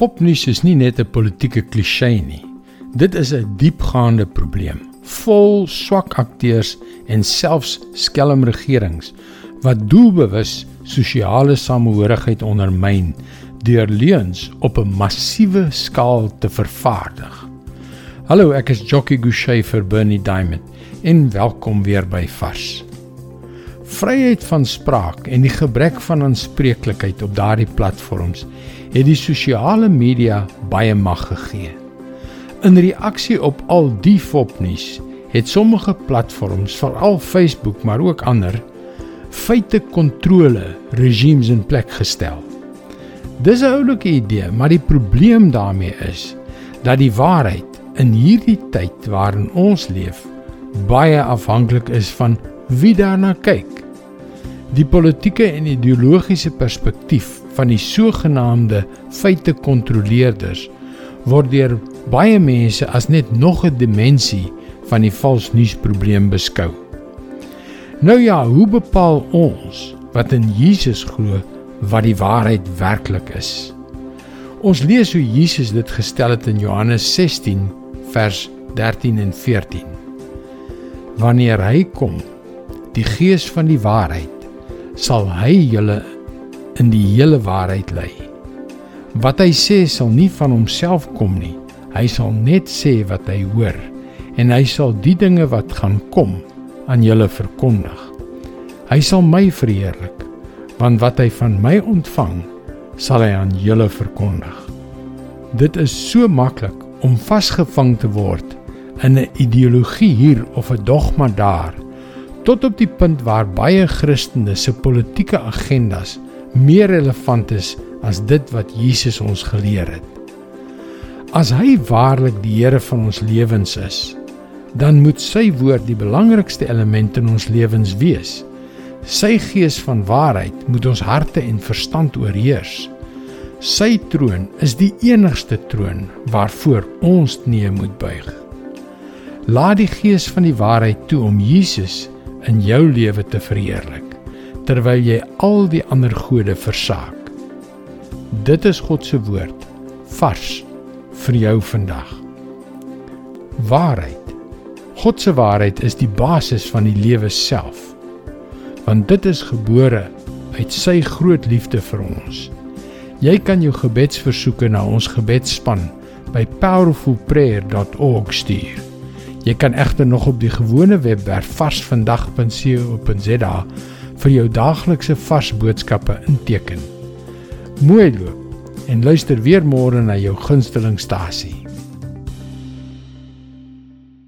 Fopnuus is nie net 'n politieke klisjé nie. Dit is 'n diepgaande probleem, vol swak akteurs en selfs skelm regerings wat doelbewus sosiale samehorigheid ondermyn deur leuns op 'n massiewe skaal te vervaardig. Hallo, ek is Jockey Gouchee vir Bernie Diamond en welkom weer by Vars. Vryheid van spraak en die gebrek van aanspreeklikheid op daardie platforms het die sosiale media baie mag gegee. In reaksie op al die fopnuus het sommige platforms, veral Facebook maar ook ander, feite kontrole regimes in plek gestel. Dis 'n oulike idee, maar die probleem daarmee is dat die waarheid in hierdie tyd waarin ons leef baie afhanklik is van wie daarna kyk. Die politieke en ideologiese perspektief van die sogenaamde feite-kontroleerders word deur baie mense as net nog 'n dimensie van die valsnuusprobleem beskou. Nou ja, hoe bepaal ons wat in Jesus glo wat die waarheid werklik is? Ons lees hoe Jesus dit gestel het in Johannes 16 vers 13 en 14. Wanneer hy kom, die Gees van die waarheid, sal hy julle in die hele waarheid lei. Wat hy sê sal nie van homself kom nie. Hy sal net sê wat hy hoor en hy sal die dinge wat gaan kom aan julle verkondig. Hy sal my verheerlik want wat hy van my ontvang sal hy aan julle verkondig. Dit is so maklik om vasgevang te word in 'n ideologie hier of 'n dogma daar tot op die punt waar baie Christene se politieke agendas meer relevant is as dit wat Jesus ons geleer het. As hy waarlik die Here van ons lewens is, dan moet sy woord die belangrikste element in ons lewens wees. Sy gees van waarheid moet ons harte en verstand oorheers. Sy troon is die enigste troon waarvoor ons knieë moet buig. Laat die gees van die waarheid toe om Jesus in jou lewe te verheerlik terwyl jy al die ander gode versaak. Dit is God se woord vars vir jou vandag. Waarheid. God se waarheid is die basis van die lewe self. Want dit is gebore uit sy groot liefde vir ons. Jy kan jou gebedsversoeke na ons gebedsspan by powerfulprayer.org stuur. Jy kan egter nog op die gewone webwerf varsvandag.co.za vir jou daaglikse vars boodskappe inteken. Mooi loop en luister weer môre na jou gunstelingstasie.